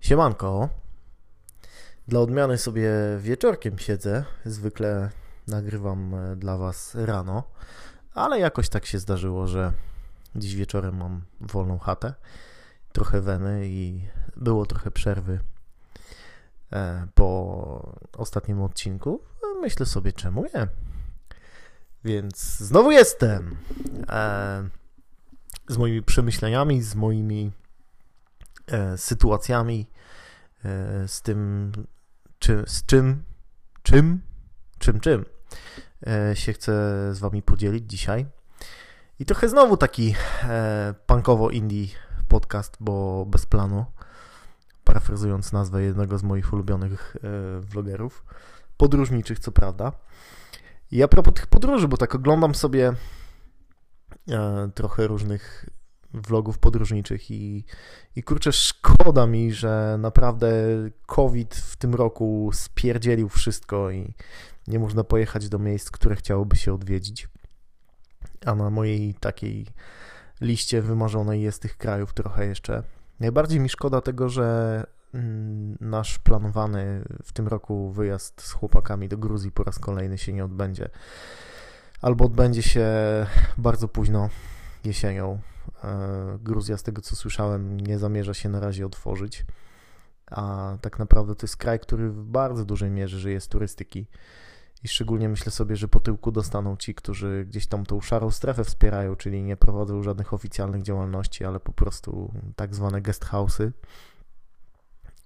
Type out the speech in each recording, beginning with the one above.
Siemanko. Dla odmiany sobie wieczorkiem siedzę. Zwykle nagrywam e, dla Was rano, ale jakoś tak się zdarzyło, że dziś wieczorem mam wolną chatę, trochę weny i było trochę przerwy po ostatnim odcinku. Myślę sobie, czemu nie? Więc znowu jestem e, z moimi przemyśleniami, z moimi sytuacjami, z tym, czy, z czym, czym, czym, czym się chcę z Wami podzielić dzisiaj. I trochę znowu taki e, punkowo-indie podcast, bo bez planu, parafrazując nazwę jednego z moich ulubionych e, vlogerów, podróżniczych co prawda. I a propos tych podróży, bo tak oglądam sobie e, trochę różnych vlogów podróżniczych i, i kurczę, szkoda mi, że naprawdę COVID w tym roku spierdzielił wszystko i nie można pojechać do miejsc, które chciałoby się odwiedzić. A na mojej takiej liście wymarzonej jest tych krajów trochę jeszcze. Najbardziej mi szkoda tego, że mm, nasz planowany w tym roku wyjazd z chłopakami do Gruzji po raz kolejny się nie odbędzie. Albo odbędzie się bardzo późno jesienią. E, Gruzja, z tego co słyszałem, nie zamierza się na razie otworzyć. A tak naprawdę to jest kraj, który w bardzo dużej mierze żyje z turystyki. I szczególnie myślę sobie, że po tyłku dostaną ci, którzy gdzieś tam tą szarą strefę wspierają, czyli nie prowadzą żadnych oficjalnych działalności, ale po prostu tak zwane guest house'y.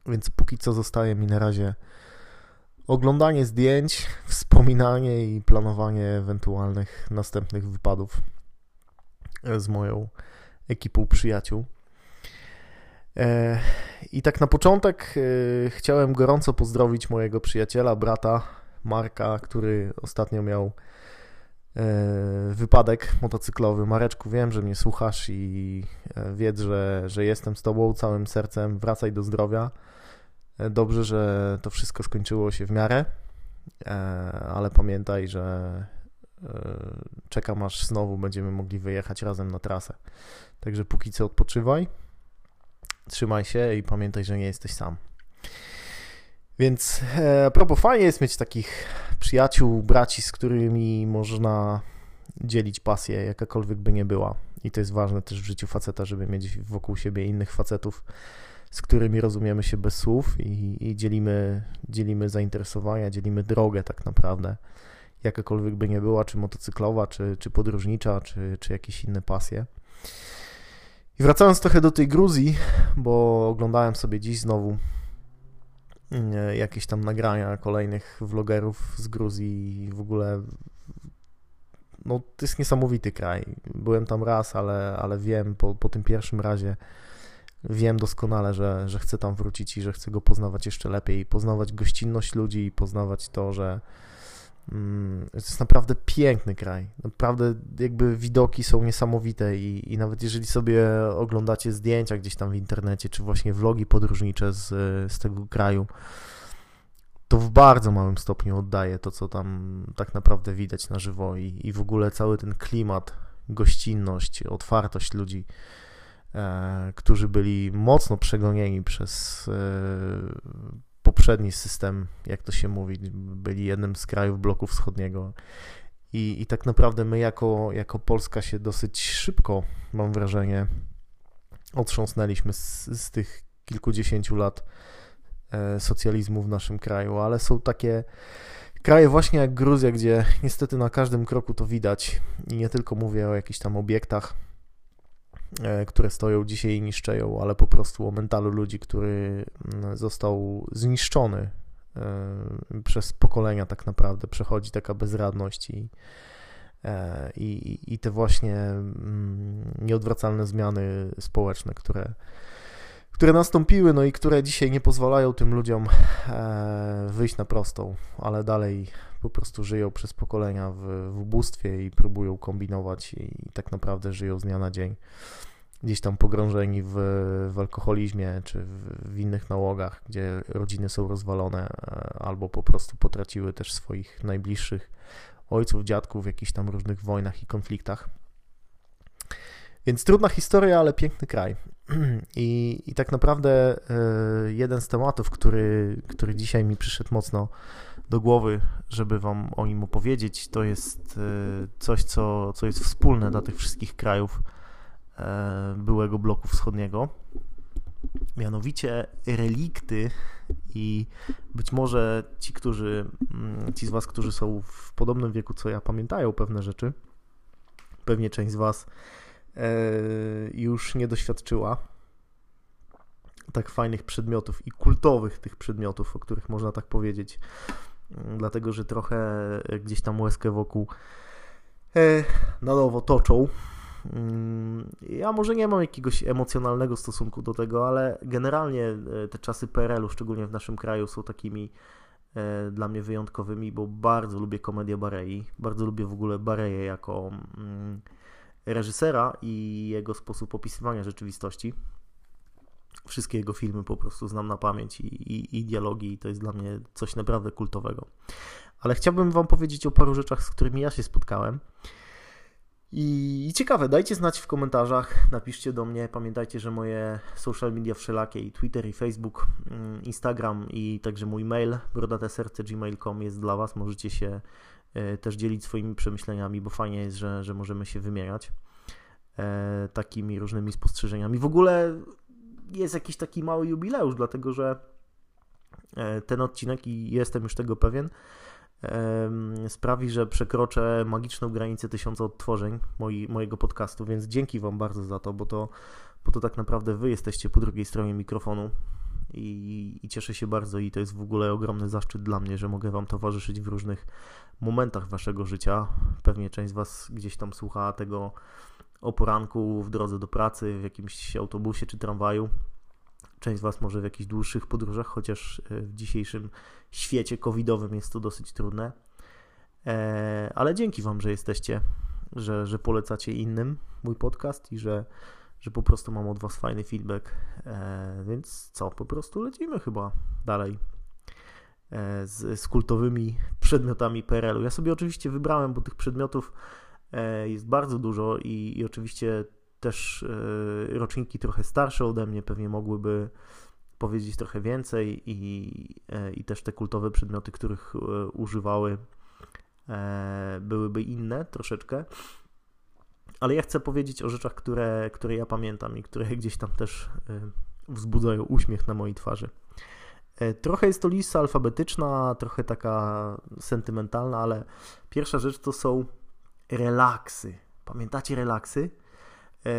Więc póki co zostaje mi na razie oglądanie zdjęć, wspominanie i planowanie ewentualnych następnych wypadów z moją ekipą przyjaciół. E, I tak na początek e, chciałem gorąco pozdrowić mojego przyjaciela, brata Marka, który ostatnio miał e, wypadek motocyklowy. Mareczku, wiem, że mnie słuchasz i wiedz, że, że jestem z tobą całym sercem. Wracaj do zdrowia. Dobrze, że to wszystko skończyło się w miarę, ale pamiętaj, że czekam aż znowu będziemy mogli wyjechać razem na trasę. Także póki co odpoczywaj, trzymaj się i pamiętaj, że nie jesteś sam. Więc e, propos, fajnie jest mieć takich przyjaciół, braci, z którymi można dzielić pasję, jakakolwiek by nie była. I to jest ważne też w życiu faceta, żeby mieć wokół siebie innych facetów, z którymi rozumiemy się bez słów i, i dzielimy, dzielimy zainteresowania, dzielimy drogę tak naprawdę jakakolwiek by nie była, czy motocyklowa, czy, czy podróżnicza, czy, czy jakieś inne pasje. I wracając trochę do tej Gruzji, bo oglądałem sobie dziś znowu jakieś tam nagrania kolejnych vlogerów z Gruzji w ogóle no to jest niesamowity kraj. Byłem tam raz, ale, ale wiem po, po tym pierwszym razie wiem doskonale, że, że chcę tam wrócić i że chcę go poznawać jeszcze lepiej, poznawać gościnność ludzi i poznawać to, że to jest naprawdę piękny kraj. Naprawdę jakby widoki są niesamowite i, i nawet jeżeli sobie oglądacie zdjęcia gdzieś tam w internecie, czy właśnie vlogi podróżnicze z, z tego kraju, to w bardzo małym stopniu oddaje to, co tam tak naprawdę widać na żywo i, i w ogóle cały ten klimat, gościnność, otwartość ludzi, e, którzy byli mocno przegonieni przez e, poprzedni system, jak to się mówi, byli jednym z krajów bloku wschodniego. I, i tak naprawdę my jako, jako Polska się dosyć szybko, mam wrażenie, otrząsnęliśmy z, z tych kilkudziesięciu lat e, socjalizmu w naszym kraju, ale są takie kraje właśnie jak Gruzja, gdzie niestety na każdym kroku to widać i nie tylko mówię o jakichś tam obiektach które stoją dzisiaj i niszczeją, ale po prostu o mentalu ludzi, który mm, został zniszczony e, przez pokolenia tak naprawdę. Przechodzi taka bezradność i, e, i, i te właśnie mm, nieodwracalne zmiany społeczne, które, które nastąpiły, no i które dzisiaj nie pozwalają tym ludziom wyjść na prostą, ale dalej po prostu żyją przez pokolenia w, w ubóstwie i próbują kombinować i tak naprawdę żyją z dnia na dzień gdzieś tam pogrążeni w, w alkoholizmie czy w, w, innych nałogach, gdzie rodziny są rozwalone e, albo po prostu potraciły też swoich najbliższych, ojców, dziadków w jakichś tam różnych wojnach i konfliktach. Więc trudna historia, ale piękny kraj. I, i tak naprawdę e, jeden z tematów, który, który dzisiaj mi przyszedł mocno do głowy, żeby Wam o nim opowiedzieć, to jest e, coś, co, co jest wspólne dla tych wszystkich krajów e, byłego bloku wschodniego. Mianowicie relikty i być może ci, którzy, mm, ci z Was, którzy są w podobnym wieku co ja, pamiętają pewne rzeczy. Pewnie część z Was już nie doświadczyła tak fajnych przedmiotów i kultowych tych przedmiotów, o których można tak powiedzieć. Dlatego, że trochę gdzieś tam łezkę wokół e, na nowo toczą. Mm, ja może nie mam jakiegoś emocjonalnego stosunku do tego, ale generalnie e, te czasy PRL-u, szczególnie w naszym kraju, są takimi e, dla mnie wyjątkowymi, bo bardzo lubię komedię Barei, bardzo lubię w ogóle Bareję jako mm, reżysera i jego sposób opisywania rzeczywistości. Wszystkie jego filmy po prostu znam na pamięć i, i, i dialogi, i to jest dla mnie coś naprawdę kultowego. Ale chciałbym Wam powiedzieć o paru rzeczach, z którymi ja się spotkałem. I, I, ciekawe, dajcie znać w komentarzach, napiszcie do mnie. Pamiętajcie, że moje social media wszelakie i Twitter, i Facebook, mm, Instagram i także mój mail brodateserce.gmail.com jest dla Was. Możecie się e, też dzielić swoimi przemyśleniami, bo fajnie jest, że, że możemy się wymieniać e, takimi różnymi spostrzeżeniami. W ogóle jest jakiś taki mały jubileusz, dlatego że e, ten odcinek, i jestem już tego pewien, sprawi, że przekroczę magiczną granicę tysiąca odtworzeń moi, mojego podcastu, więc dzięki Wam bardzo za to, bo to, bo to tak naprawdę Wy jesteście po drugiej stronie mikrofonu i, i cieszę się bardzo i to jest w ogóle ogromny zaszczyt dla mnie, że mogę Wam towarzyszyć w różnych momentach Waszego życia. Pewnie część z Was gdzieś tam słucha tego o poranku w drodze do pracy, w jakimś autobusie czy tramwaju. Część z Was może w jakichś dłuższych podróżach, chociaż e, w dzisiejszym świecie covidowym jest to dosyć trudne. E, ale dzięki Wam, że jesteście, że, że polecacie innym mój podcast i że, że po prostu mam od Was fajny feedback. E, więc co, po prostu lecimy chyba dalej z, z kultowymi przedmiotami PRL-u. Ja sobie oczywiście wybrałem, bo tych przedmiotów jest bardzo dużo i, i oczywiście też e, roczniki trochę starsze ode mnie pewnie mogłyby powiedzieć trochę więcej i, e, i też te kultowe przedmioty, których używały, byłyby inne troszeczkę. Ale ja chcę powiedzieć o rzeczach, które, które ja pamiętam i które gdzieś tam też wzbudzają uśmiech na mojej twarzy. Trochę jest to lista alfabetyczna, trochę taka sentymentalna, ale pierwsza rzecz to są relaksy. Pamiętacie relaksy? E,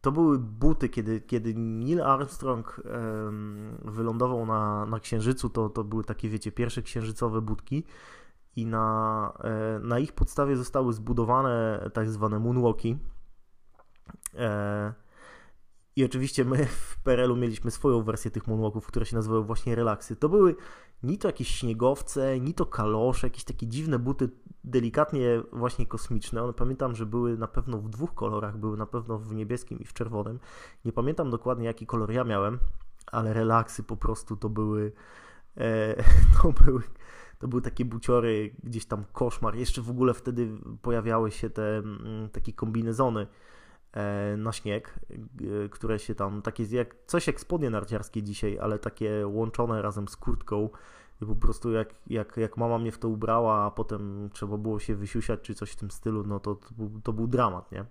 to były buty, kiedy, kiedy Neil Armstrong wylądował na, na Księżycu, to, to były takie, wiecie, pierwsze księżycowe budki i na, e, na ich podstawie zostały zbudowane tak zwane moonwalki. I oczywiście my w PRL-u mieliśmy swoją wersję tych moonwalków, które się nazywały właśnie relaksy. To były ni to jakieś śniegowce, ni to kalosze, jakieś takie dziwne buty, delikatnie właśnie kosmiczne. One pamiętam, że były na pewno w dwóch kolorach, były na pewno w niebieskim i w czerwonym. Nie pamiętam dokładnie jaki kolor ja miałem, ale relaksy po prostu to były e, to były to były takie buciory, gdzieś tam koszmar. Jeszcze w ogóle wtedy pojawiały się te mm, takie kombinezony na śnieg, e, które się tam, takie jak, coś jak spodnie narciarskie dzisiaj, ale takie łączone razem z kurtką i po prostu jak, jak, jak mama mnie w to ubrała, a potem trzeba było się wysiusiać czy coś w tym stylu, no to, to, był, to był dramat, nie?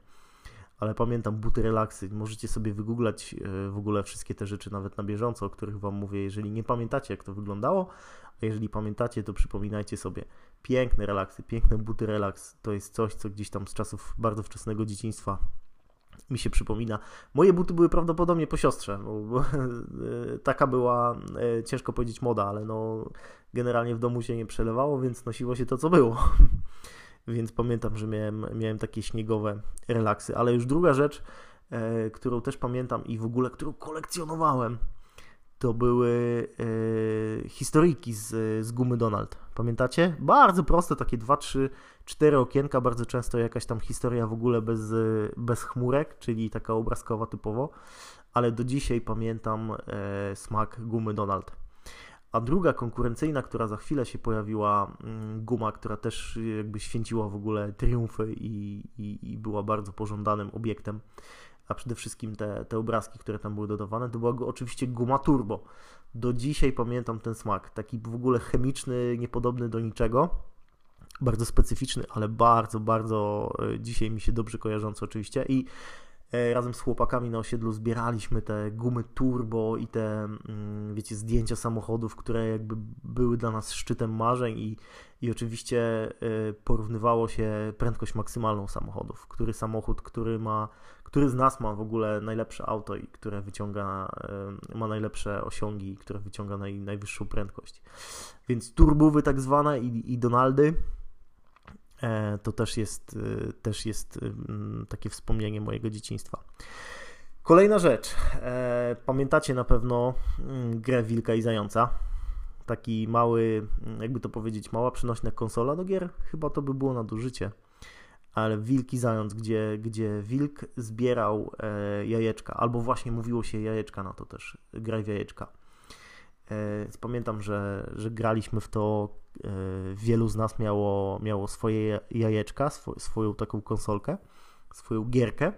Ale pamiętam buty relaksy, możecie sobie wygooglać e, w ogóle wszystkie te rzeczy nawet na bieżąco, o których wam mówię, jeżeli nie pamiętacie jak to wyglądało, a jeżeli pamiętacie, to przypominajcie sobie. Piękne relaksy, piękne buty relaks, to jest coś, co gdzieś tam z czasów bardzo wczesnego dzieciństwa mi się przypomina. Moje buty były prawdopodobnie po siostrze, bo, bo taka była, e, ciężko powiedzieć moda, ale no generalnie w domu się nie przelewało, więc nosiło się to, co było. więc pamiętam, że miałem, miałem takie śniegowe relaksy. Ale już druga rzecz, e, którą też pamiętam i w ogóle, którą kolekcjonowałem, to były e, historyjki z, z gumy Donald. Pamiętacie? Bardzo proste, takie 2, 3, 4 okienka, bardzo często jakaś tam historia w ogóle bez, bez chmurek, czyli taka obrazkowa typowo, ale do dzisiaj pamiętam e, smak gumy Donald. a druga konkurencyjna, która za chwilę się pojawiła, mm, guma, która też jakby święciła w ogóle triumfy i, i, i była bardzo pożądanym obiektem, a przede wszystkim te, te obrazki, które tam były dodawane, to była oczywiście guma turbo. Do dzisiaj pamiętam ten smak, taki w ogóle chemiczny, niepodobny do niczego, bardzo specyficzny, ale bardzo, bardzo e, dzisiaj mi się dobrze kojarzący oczywiście i E, razem z chłopakami na osiedlu zbieraliśmy te gumy turbo i te, mm, wiecie, zdjęcia samochodów, które jakby były dla nas szczytem marzeń i, i oczywiście e, porównywało się prędkość maksymalną samochodów. Który samochód, który ma, który z nas ma w ogóle najlepsze auto i które wyciąga, ma najlepsze osiągi, które wyciąga naj, najwyższą prędkość. Więc turbowy tak zwane i, i Donaldy to też jest, e, też jest mm, takie wspomnienie mojego dzieciństwa. Kolejna rzecz. E, pamiętacie na pewno mm, grę Wilka i Zająca? Taki mały, mm, jakby to powiedzieć, mała przenośna konsola do gier. Chyba to by było nadużycie. Ale Wilk i Zając, gdzie, gdzie Wilk zbierał jajeczka, albo właśnie mówiło się jajeczka na to też, graj w jajeczka. Pamiętam, że, że graliśmy w to E, wielu z nas miało, miało swoje jajeczka, swoją taką konsolkę, swoją gierkę,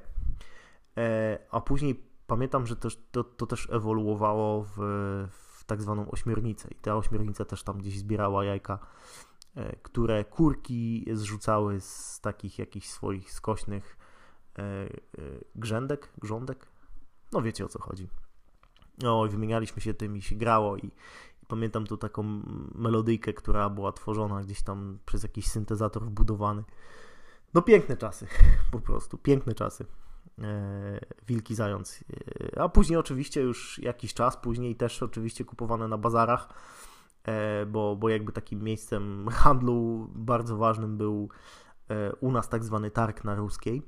e, a później pamiętam, że też, to, to też ewoluowało w, w tak zwaną ośmiornicę. I ta ośmiornica też tam gdzieś zbierała jajka, e, które kurki zrzucały z takich jakichś swoich skośnych grzędek, grządek, no wiecie o co chodzi. No, wymienialiśmy się tym i się grało i, Pamiętam tu taką melodyjkę, która była tworzona gdzieś tam przez jakiś syntezator wbudowany. No piękne czasy, po prostu, piękne czasy. E, wilki Zając. E, a później oczywiście już jakiś czas później też oczywiście kupowane na bazarach, e, bo, bo jakby takim miejscem handlu bardzo ważnym był u nas tak zwany targ na ruskiej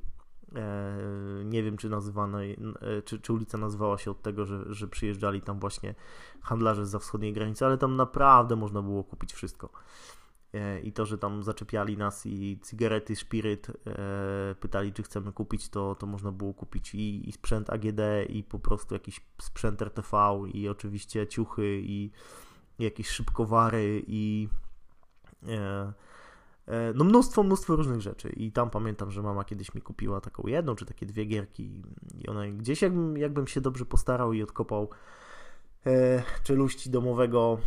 nie wiem, czy nazywana, e, czy, czy ulica nazywała się od tego, że, że przyjeżdżali tam właśnie handlarze z wschodniej granicy, ale tam naprawdę można było kupić wszystko. E, I to, że tam zaczepiali nas i cygarety, szpiryt, pytali, czy chcemy kupić, to, to można było kupić i, i sprzęt AGD, i po prostu jakiś sprzęt RTV, i oczywiście ciuchy, i, i jakieś szybkowary, i. E, no mnóstwo, mnóstwo różnych rzeczy i tam pamiętam, że mama kiedyś mi kupiła taką jedną czy takie dwie gierki i one gdzieś jakbym, jakbym się dobrze postarał i odkopał e, czeluści domowego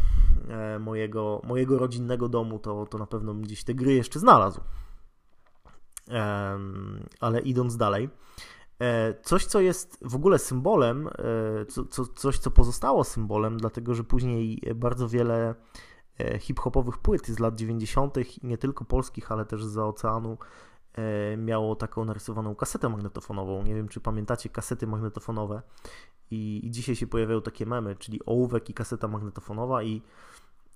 e, mojego, mojego rodzinnego domu, to, to na pewno bym gdzieś te gry jeszcze znalazł. E, ale idąc dalej, e, coś, co jest w ogóle symbolem, e, co, co, coś, co pozostało symbolem, dlatego że później bardzo wiele E, hip-hopowych płyt z lat 90. i nie tylko polskich, ale też z oceanu e, miało taką narysowaną kasetę magnetofonową. Nie wiem, czy pamiętacie kasety magnetofonowe. I, I, dzisiaj się pojawiają takie memy, czyli ołówek i kaseta magnetofonowa i,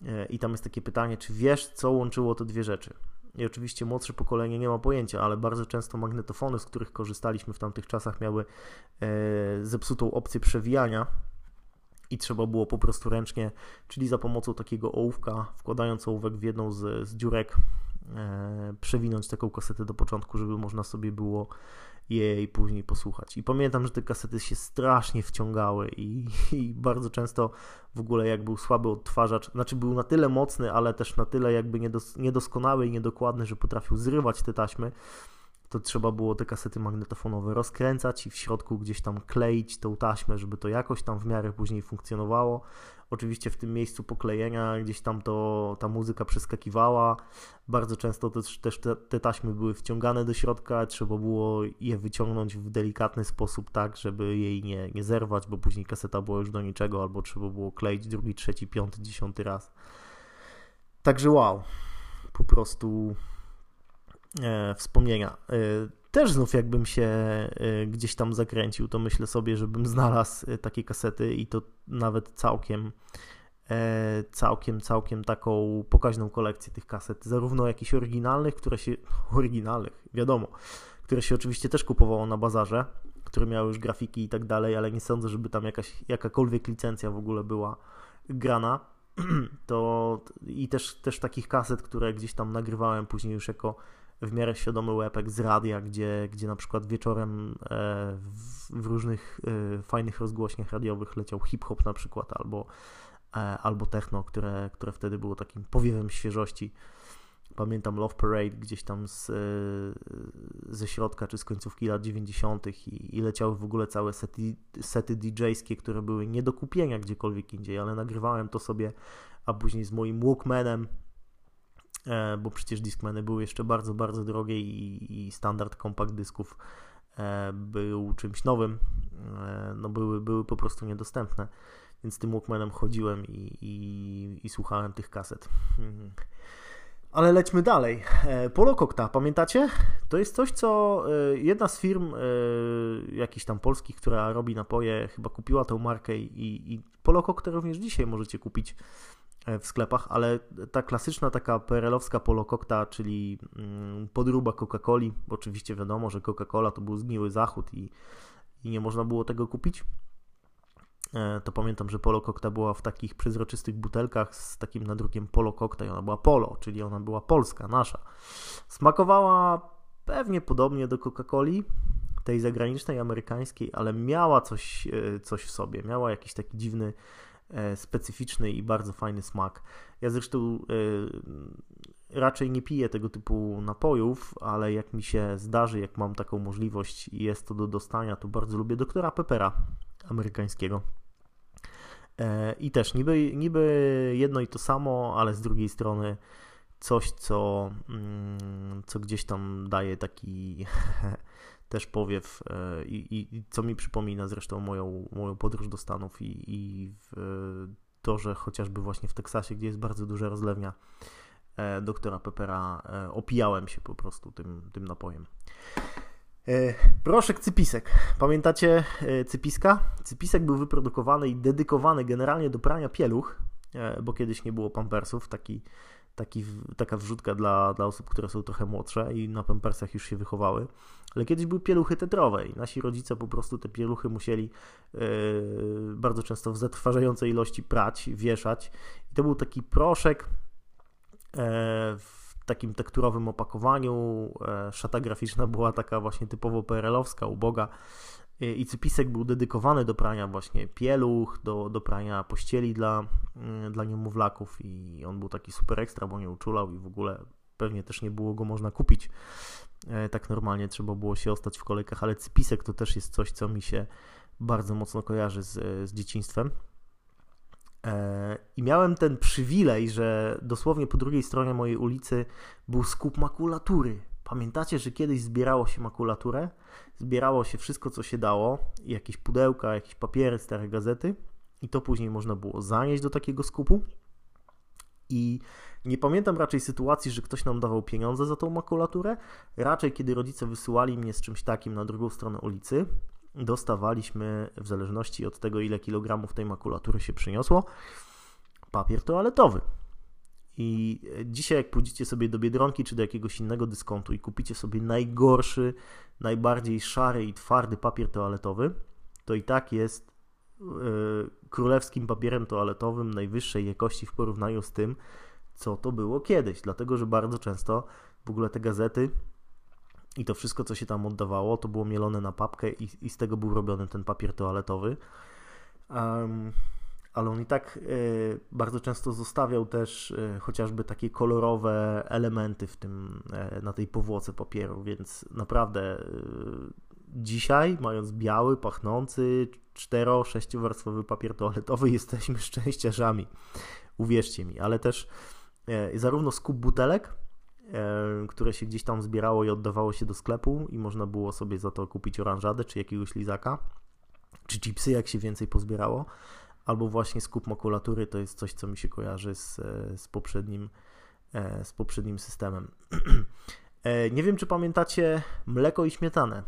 e, i tam jest takie pytanie, czy wiesz, co łączyło te dwie rzeczy? I oczywiście młodsze pokolenie nie ma pojęcia, ale bardzo często magnetofony, z których korzystaliśmy w tamtych czasach, miały zepsutą opcję przewijania, i trzeba było po prostu ręcznie, czyli za pomocą takiego ołówka, wkładając ołówek w jedną z, z dziurek, e, przewinąć taką kasetę do początku, żeby można sobie było jej później posłuchać. I pamiętam, że te kasety się strasznie wciągały i, i, bardzo często w ogóle jak był słaby odtwarzacz, znaczy był na tyle mocny, ale też na tyle jakby niedos, niedoskonały i niedokładny, że potrafił zrywać te taśmy, to trzeba było te kasety magnetofonowe rozkręcać i w środku gdzieś tam kleić tą taśmę, żeby to jakoś tam w miarę później funkcjonowało. Oczywiście w tym miejscu poklejenia gdzieś tam to ta muzyka przeskakiwała. Bardzo często też, też te, te taśmy były wciągane do środka, trzeba było je wyciągnąć w delikatny sposób, tak, żeby jej nie, nie zerwać, bo później kaseta była już do niczego, albo trzeba było kleić drugi, trzeci, piąty, dziesiąty raz. Także wow, po prostu wspomnienia. E, też znów jakbym się e, gdzieś tam zakręcił, to myślę sobie, żebym znalazł e, takie kasety i to nawet całkiem e, całkiem, całkiem taką pokaźną kolekcję tych kaset, zarówno jakichś oryginalnych, które się, oryginalnych, wiadomo, które się oczywiście też kupowało na bazarze, które miały już grafiki i tak dalej, ale nie sądzę, żeby tam jakaś, jakakolwiek licencja w ogóle była grana, to i też, też takich kaset, które gdzieś tam nagrywałem później już jako w miarę świadomy łepek z radia, gdzie, gdzie na przykład wieczorem e, w, w różnych e, fajnych rozgłośniach radiowych leciał hip-hop na przykład, albo, albo techno, które, które wtedy było takim powiewem świeżości. Pamiętam Love Parade gdzieś tam z, ze środka czy z końcówki lat 90. I, i leciały w ogóle całe sety, sety DJ-skie, które były nie do kupienia gdziekolwiek indziej, ale nagrywałem to sobie, a później z moim Walkmanem, e, bo przecież Discmany były jeszcze bardzo, bardzo drogie i, i standard kompakt dysków e, był czymś nowym, e, no były, były po prostu niedostępne, więc tym Walkmanem chodziłem i, i, i słuchałem tych kaset. Mhm. Ale lećmy dalej. E, Polokokta, pamiętacie? To jest coś, co e, jedna z firm e, jakichś tam polskich, która robi napoje, chyba kupiła tę markę i, i Polokoktę również dzisiaj możecie kupić w sklepach, ale ta klasyczna taka perelowska polokokta, czyli mm, podróba Coca-Coli, oczywiście wiadomo, że Coca-Cola to był zgniły zachód i, i nie można było tego kupić. E, to pamiętam, że Polo Kokta była w takich przezroczystych butelkach z takim nadrukiem Polo Kokta i ona była Polo, czyli ona była polska, nasza. Smakowała pewnie podobnie do Coca-Coli, tej zagranicznej, amerykańskiej, ale miała coś, e, coś w sobie, miała jakiś taki dziwny, e, specyficzny i bardzo fajny smak. Ja zresztą raczej nie piję tego typu napojów, ale jak mi się zdarzy, jak mam taką możliwość i jest to do dostania, to bardzo lubię doktora Peppera amerykańskiego. E, I też niby, niby jedno i to samo, ale z drugiej strony coś, co, mm, co gdzieś tam daje taki też powiew e, i, i, co mi przypomina zresztą moją, moją podróż do Stanów i, i to, że chociażby właśnie w Teksasie, gdzie jest bardzo duża rozlewnia e, doktora Peppera, opijałem się po prostu tym, tym napojem. E, proszek Cypisek. Pamiętacie e, Cypiska? Cypisek był wyprodukowany i dedykowany generalnie do prania pieluch, e, bo kiedyś nie było pampersów. Taki, taki, taka wrzutka dla, dla osób, które są trochę młodsze i na pampersach już się wychowały. Ale kiedyś były pieluchy tetrowe i nasi rodzice po prostu te pieluchy musieli yy, bardzo często w zatrważającej ilości prać, wieszać. I to był taki proszek yy, takim tekturowym opakowaniu. E, szata graficzna była taka właśnie typowo PRL-owska, uboga. I cypisek był dedykowany do prania właśnie pieluch, do, do prania pościeli dla, mm, dla niemowlaków i on był taki super ekstra, bo nie uczulał i w ogóle pewnie też nie było go można kupić. E, tak normalnie trzeba było się ostać w kolejkach, ale cypisek to też jest coś, co mi się bardzo mocno kojarzy z, z dzieciństwem. E, I miałem ten przywilej, że dosłownie po drugiej stronie mojej ulicy był skup makulatury. Pamiętacie, że kiedyś zbierało się makulaturę? Zbierało się wszystko, co się dało, jakieś pudełka, jakieś papiery, stare gazety, i to później można było zanieść do takiego skupu. I nie pamiętam raczej sytuacji, że ktoś nam dawał pieniądze za tą makulaturę. Raczej, kiedy rodzice wysyłali mnie z czymś takim na drugą stronę ulicy, dostawaliśmy, w zależności od tego, ile kilogramów tej makulatury się przyniosło, papier toaletowy. I dzisiaj, jak pójdziecie sobie do biedronki czy do jakiegoś innego dyskontu i kupicie sobie najgorszy, najbardziej szary i twardy papier toaletowy, to i tak jest yy, królewskim papierem toaletowym najwyższej jakości w porównaniu z tym, co to było kiedyś. Dlatego, że bardzo często w ogóle te gazety i to wszystko, co się tam oddawało, to było mielone na papkę i, i z tego był robiony ten papier toaletowy. Um, ale on i tak y, bardzo często zostawiał też y, chociażby takie kolorowe elementy w tym, y, na tej powłoce papieru, więc naprawdę dzisiaj, mając biały, pachnący, cztero, sześciowarstwowy papier toaletowy, jesteśmy szczęściarzami. Uwierzcie mi, ale też zarówno skup butelek, które się gdzieś tam zbierało i oddawało się do sklepu i można było sobie za to kupić oranżadę czy jakiegoś lizaka, czy chipsy, jak się więcej pozbierało, albo właśnie skup makulatury, to jest coś, co mi się kojarzy z, e, z, poprzednim, e, z poprzednim systemem. Nie wiem, czy pamiętacie mleko i śmietanę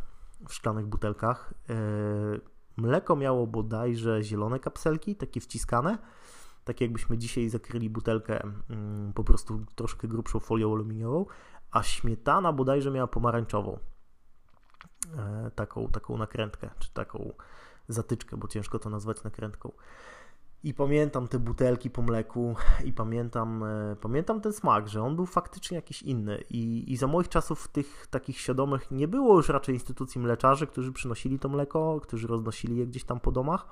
w szklanych butelkach. Mleko miało bodajże zielone kapselki, takie wciskane, tak jakbyśmy dzisiaj zakryli butelkę mm, po prostu troszkę grubszą folią aluminiową, a śmietana bodajże miała pomarańczową. E, taką, taką nakrętkę, czy taką zatyczkę, bo ciężko to nazwać nakrętką. I pamiętam te butelki po mleku i pamiętam, e, pamiętam ten smak, że on był faktycznie jakiś inny. I, I za moich czasów tych takich świadomych nie było już raczej instytucji mleczarzy, którzy przynosili to mleko, którzy roznosili je gdzieś tam po domach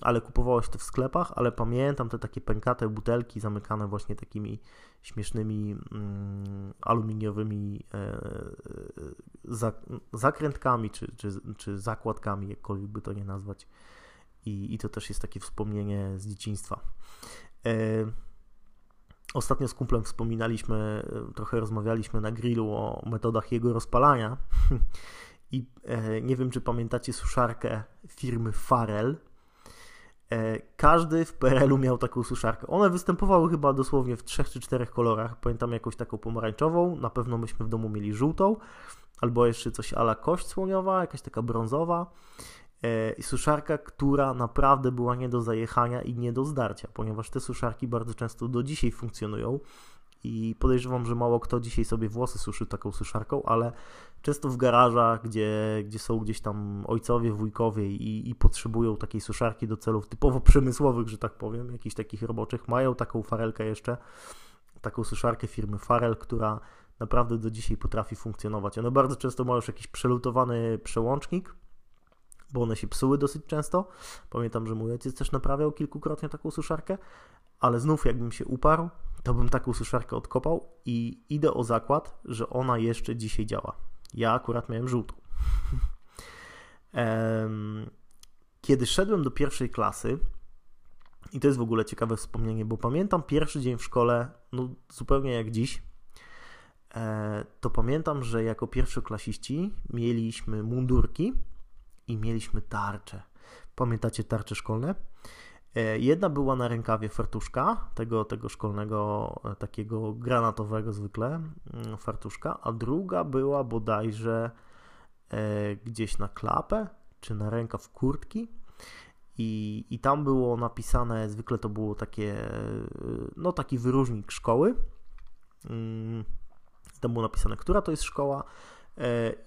ale kupowało się to w sklepach, ale pamiętam te takie pękate butelki zamykane właśnie takimi śmiesznymi mm, aluminiowymi e, zakrętkami czy, czy, czy zakładkami, jakkolwiek by to nie nazwać. I, I to też jest takie wspomnienie z dzieciństwa. E, ostatnio z kumplem wspominaliśmy, trochę rozmawialiśmy na grillu o metodach jego rozpalania. I e, nie wiem, czy pamiętacie suszarkę firmy Farel. E, każdy w PRL-u miał taką suszarkę. One występowały chyba dosłownie w trzech czy czterech kolorach. Pamiętam jakąś taką pomarańczową, na pewno myśmy w domu mieli żółtą, albo jeszcze coś ala kość słoniowa, jakaś taka brązowa. E, I suszarka, która naprawdę była nie do zajechania i nie do zdarcia, ponieważ te suszarki bardzo często do dzisiaj funkcjonują i podejrzewam, że mało kto dzisiaj sobie włosy suszy taką suszarką, ale często w garażach, gdzie, gdzie są gdzieś tam ojcowie, wujkowie i, i potrzebują takiej suszarki do celów typowo przemysłowych, że tak powiem, jakichś takich roboczych, mają taką farelkę jeszcze, taką suszarkę firmy Farel, która naprawdę do dzisiaj potrafi funkcjonować. One bardzo często mają już jakiś przelutowany przełącznik, bo one się psuły dosyć często. Pamiętam, że mój ojciec też naprawiał kilkukrotnie taką suszarkę, ale znów jakbym się uparł, to bym taką suszarkę odkopał i idę o zakład, że ona jeszcze dzisiaj działa. Ja akurat miałem żółtą. Kiedy szedłem do pierwszej klasy, i to jest w ogóle ciekawe wspomnienie, bo pamiętam pierwszy dzień w szkole, no zupełnie jak dziś, e, to pamiętam, że jako pierwszoklasiści mieliśmy mundurki i mieliśmy tarcze. Pamiętacie tarcze szkolne? E, jedna była na rękawie fartuszka, tego, tego szkolnego, e, takiego granatowego zwykle mm, fartuszka, a druga była bodajże e, gdzieś na klapę, czy na rękaw kurtki. I, I tam było napisane, zwykle to było takie, no taki wyróżnik szkoły. Mm, tam było napisane, która to jest szkoła,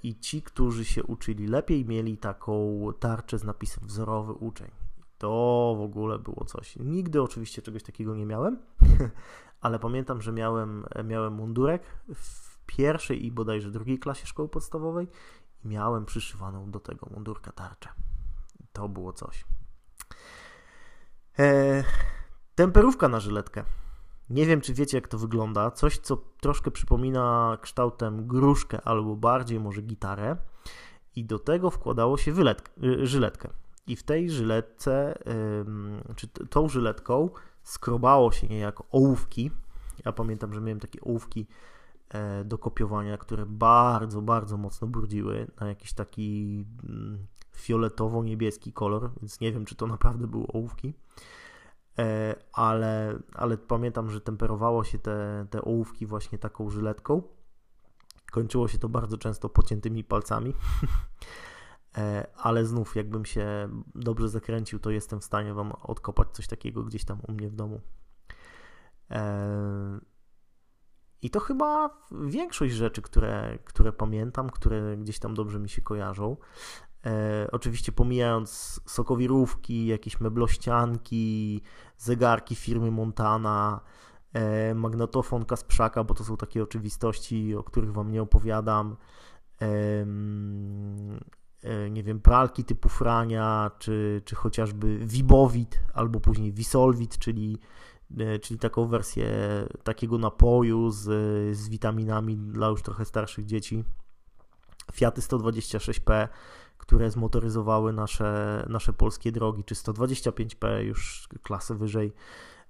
i ci, którzy się uczyli lepiej, mieli taką tarczę z napisem wzorowy uczeń. To w ogóle było coś. Nigdy oczywiście czegoś takiego nie miałem, ale pamiętam, że miałem, miałem mundurek w pierwszej i bodajże drugiej klasie szkoły podstawowej i miałem przyszywaną do tego mundurka tarczę. To było coś. E, temperówka na żyletkę. Nie wiem, czy wiecie, jak to wygląda. Coś, co troszkę przypomina kształtem gruszkę albo bardziej może gitarę. I do tego wkładało się wyletkę, y, żyletkę. I w tej żyletce, czy tą żyletką skrobało się niejako ołówki. Ja pamiętam, że miałem takie ołówki e, do kopiowania, które bardzo, bardzo mocno brudziły na jakiś taki mm, fioletowo-niebieski kolor, więc nie wiem, czy to naprawdę były ołówki. E, ale, ale pamiętam, że temperowało się te, te ołówki właśnie taką żyletką. Kończyło się to bardzo często pociętymi palcami. E, ale znów, jakbym się dobrze zakręcił, to jestem w stanie Wam odkopać coś takiego gdzieś tam u mnie w domu. E, I to chyba większość rzeczy, które, które pamiętam, które gdzieś tam dobrze mi się kojarzą. E, oczywiście pomijając sokowirówki, jakieś meblościanki, zegarki firmy Montana, e, magnetofon Kasprzaka, bo to są takie oczywistości, o których Wam nie opowiadam. E, nie wiem, pralki typu Frania, czy, czy chociażby Vibowit, albo później Visolvit, czyli, e, czyli taką wersję takiego napoju z, z witaminami dla już trochę starszych dzieci. Fiaty 126P, które zmotoryzowały nasze, nasze polskie drogi, czy 125P, już klasę wyżej.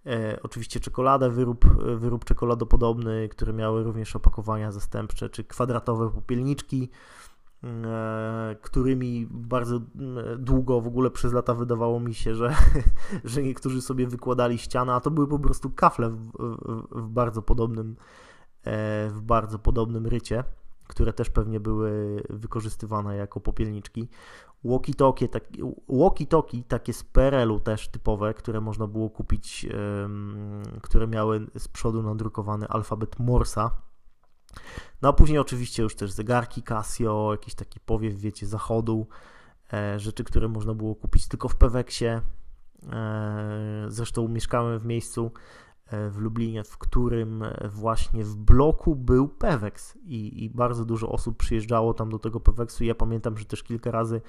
E, oczywiście czekoladę, wyrób, wyrób czekoladopodobny, które miały również opakowania zastępcze, czy kwadratowe popielniczki E, którymi bardzo długo w ogóle przez lata wydawało mi się, że, że niektórzy sobie wykładali ścianę, a to były po prostu kafle w, w, w bardzo podobnym e, w bardzo podobnym rycie, które też pewnie były wykorzystywane jako popielniczki. Walkie-talkie, tak, walkie-talkie takie z PRL-u też typowe, które można było kupić, które miały z przodu nadrukowany alfabet Morsa, no a później oczywiście już też zegarki Casio, jakiś taki powiew, wiecie, zachodu, e, rzeczy, które można było kupić tylko w Peweksie. E, zresztą mieszkałem w miejscu, e, w Lublinie, w którym właśnie w bloku był Pewex i, i, bardzo dużo osób przyjeżdżało tam do tego Peweksu. Ja pamiętam, że też kilka razy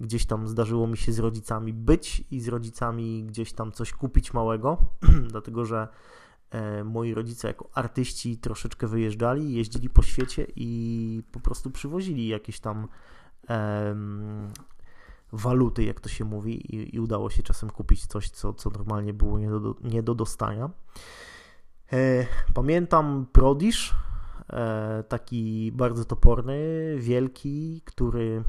gdzieś tam zdarzyło mi się z rodzicami być i z rodzicami gdzieś tam coś kupić małego, dlatego że moi rodzice jako artyści troszeczkę wyjeżdżali, jeździli po świecie i po prostu przywozili jakieś tam waluty, jak to się mówi, i, i, udało się czasem kupić coś, co, co normalnie było nie do, nie do dostania. E, pamiętam Prodisz, e, taki bardzo toporny, wielki, który,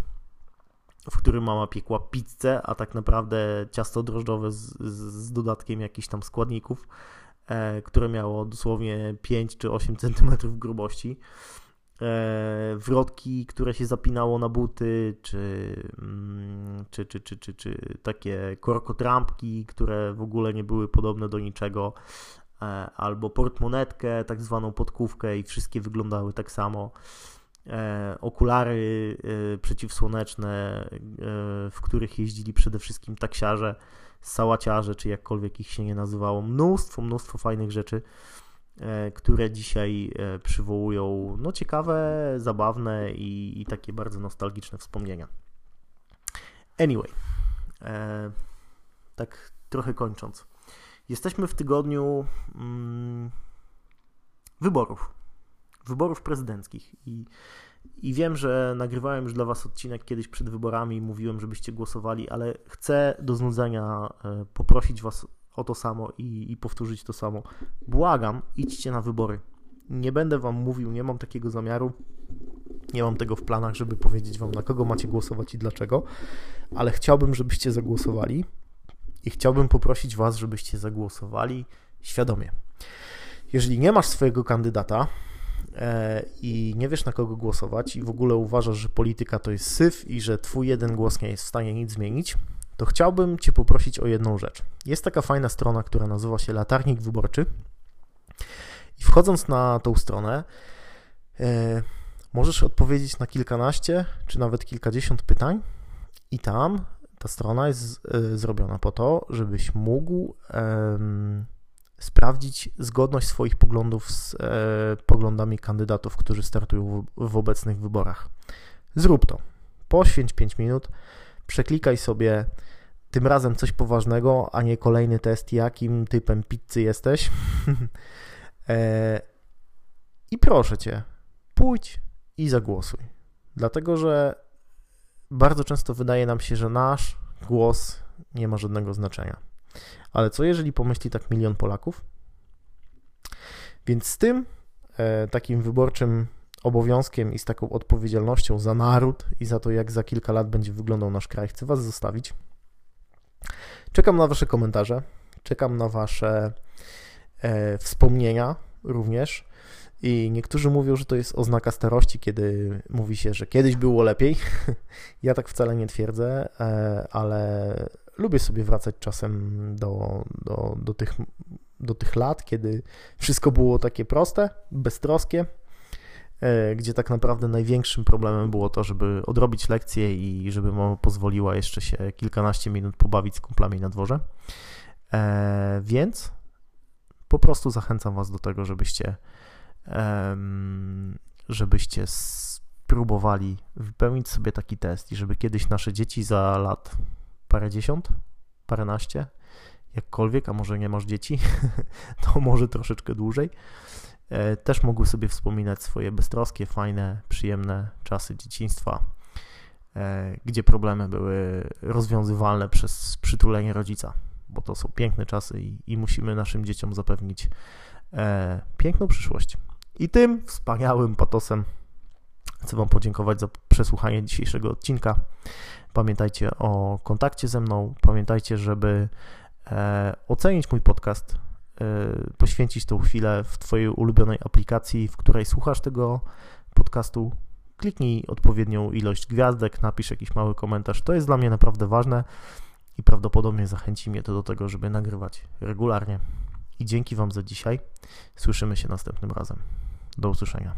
w którym mama piekła pizzę, a tak naprawdę ciasto drożdżowe z, z, z dodatkiem jakichś tam składników, e, które miało dosłownie 5 czy 8 cm grubości. E, wrotki, które się zapinało na buty, mm, czy, czy, czy, czy, czy, takie korkotrampki, które w ogóle nie były podobne do niczego, e, albo portmonetkę, tak zwaną podkówkę i wszystkie wyglądały tak samo. E, okulary przeciwsłoneczne, w których jeździli przede wszystkim taksiarze, sałaciarze, czy jakkolwiek ich się nie nazywało. Mnóstwo, mnóstwo fajnych rzeczy. E, które dzisiaj e, przywołują no, ciekawe, zabawne i, i takie bardzo nostalgiczne wspomnienia. Anyway, e, tak trochę kończąc. Jesteśmy w tygodniu mm, wyborów. Wyborów prezydenckich. I, I wiem, że nagrywałem już dla Was odcinek kiedyś przed wyborami i mówiłem, żebyście głosowali, ale chcę do znudzenia poprosić Was o to samo i, i powtórzyć to samo. Błagam, idźcie na wybory. Nie będę wam mówił, nie mam takiego zamiaru, nie mam tego w planach, żeby powiedzieć wam, na kogo macie głosować i dlaczego, ale chciałbym, żebyście zagłosowali i chciałbym poprosić was, żebyście zagłosowali świadomie. Jeżeli nie masz swojego kandydata e, i nie wiesz na kogo głosować i w ogóle uważasz, że polityka to jest syf i że twój jeden głos nie jest w stanie nic zmienić, to chciałbym Cię poprosić o jedną rzecz. Jest taka fajna strona, która nazywa się Latarnik Wyborczy. I wchodząc na tą stronę, e, możesz odpowiedzieć na kilkanaście czy nawet kilkadziesiąt pytań, i tam ta strona jest e, zrobiona po to, żebyś mógł e, sprawdzić zgodność swoich poglądów z e, poglądami kandydatów, którzy startują w, obecnych wyborach. Zrób to. Poświęć 5 minut, przeklikaj sobie tym razem coś poważnego, a nie kolejny test, jakim typem pizzy jesteś. e, I proszę cię, pójdź i zagłosuj. Dlatego, że bardzo często wydaje nam się, że nasz głos nie ma żadnego znaczenia. Ale co jeżeli pomyśli tak milion Polaków? Więc z tym e, takim wyborczym obowiązkiem i z taką odpowiedzialnością za naród i za to, jak za kilka lat będzie wyglądał nasz kraj, chcę Was zostawić. Czekam na Wasze komentarze, czekam na Wasze e, wspomnienia również. I niektórzy mówią, że to jest oznaka starości, kiedy mówi się, że kiedyś było lepiej. ja tak wcale nie twierdzę, e, ale lubię sobie wracać czasem do, do, do, tych, do tych lat, kiedy wszystko było takie proste, beztroskie E, gdzie tak naprawdę największym problemem było to, żeby odrobić lekcję i żeby mama pozwoliła jeszcze się kilkanaście minut pobawić z kumplami na dworze. E, więc po prostu zachęcam Was do tego, żebyście żebyście spróbowali wypełnić sobie taki test i żeby kiedyś nasze dzieci za lat parędziesiąt, paręnaście, jakkolwiek, a może nie masz dzieci, to może troszeczkę dłużej, E, też mogły sobie wspominać swoje beztroskie, fajne, przyjemne czasy dzieciństwa, e, gdzie problemy były rozwiązywalne przez przytulenie rodzica, bo to są piękne czasy i, i musimy naszym dzieciom zapewnić e, piękną przyszłość. I tym wspaniałym patosem chcę Wam podziękować za przesłuchanie dzisiejszego odcinka. Pamiętajcie o kontakcie ze mną, pamiętajcie, żeby ocenić mój podcast Y, poświęcić tą chwilę w Twojej ulubionej aplikacji, w której słuchasz tego podcastu. Kliknij odpowiednią ilość gwiazdek, napisz jakiś mały komentarz. To jest dla mnie naprawdę ważne i prawdopodobnie zachęci mnie to do tego, żeby nagrywać regularnie. I dzięki Wam za dzisiaj. Słyszymy się następnym razem. Do usłyszenia.